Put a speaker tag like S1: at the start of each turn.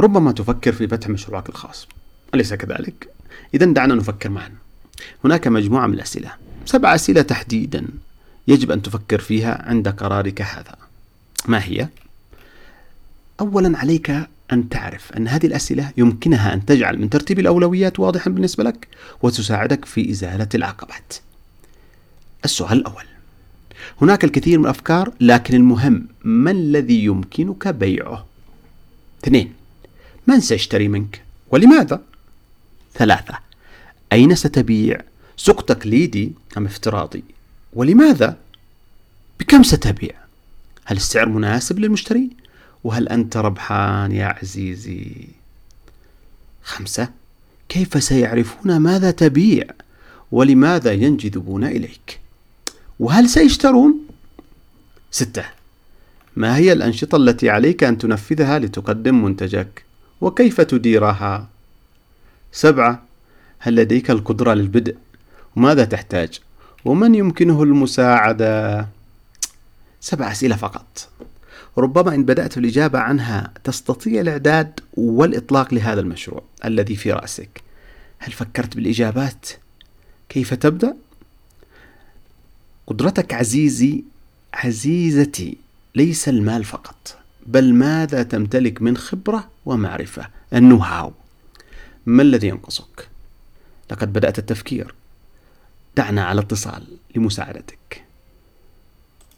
S1: ربما تفكر في فتح مشروعك الخاص. أليس كذلك؟ إذا دعنا نفكر معا. هناك مجموعة من الأسئلة. سبع أسئلة تحديدا يجب أن تفكر فيها عند قرارك هذا. ما هي؟ أولا عليك أن تعرف أن هذه الأسئلة يمكنها أن تجعل من ترتيب الأولويات واضحا بالنسبة لك وتساعدك في إزالة العقبات. السؤال الأول. هناك الكثير من الأفكار لكن المهم ما الذي يمكنك بيعه؟ اثنين. من سيشتري منك؟ ولماذا؟ ثلاثة. أين ستبيع؟ سوق تقليدي أم افتراضي؟ ولماذا؟ بكم ستبيع؟ هل السعر مناسب للمشتري؟ وهل أنت ربحان يا عزيزي؟ خمسة. كيف سيعرفون ماذا تبيع؟ ولماذا ينجذبون إليك؟ وهل سيشترون؟ ستة. ما هي الأنشطة التي عليك أن تنفذها لتقدم منتجك؟ وكيف تديرها؟ سبعة هل لديك القدرة للبدء؟ وماذا تحتاج؟ ومن يمكنه المساعدة؟ سبع أسئلة فقط. ربما إن بدأت الإجابة عنها تستطيع الإعداد والإطلاق لهذا المشروع الذي في رأسك. هل فكرت بالإجابات؟ كيف تبدأ؟ قدرتك عزيزي عزيزتي ليس المال فقط. بل ماذا تمتلك من خبرة ومعرفة؟ النو هاو ما الذي ينقصك؟ لقد بدأت التفكير. دعنا على اتصال لمساعدتك.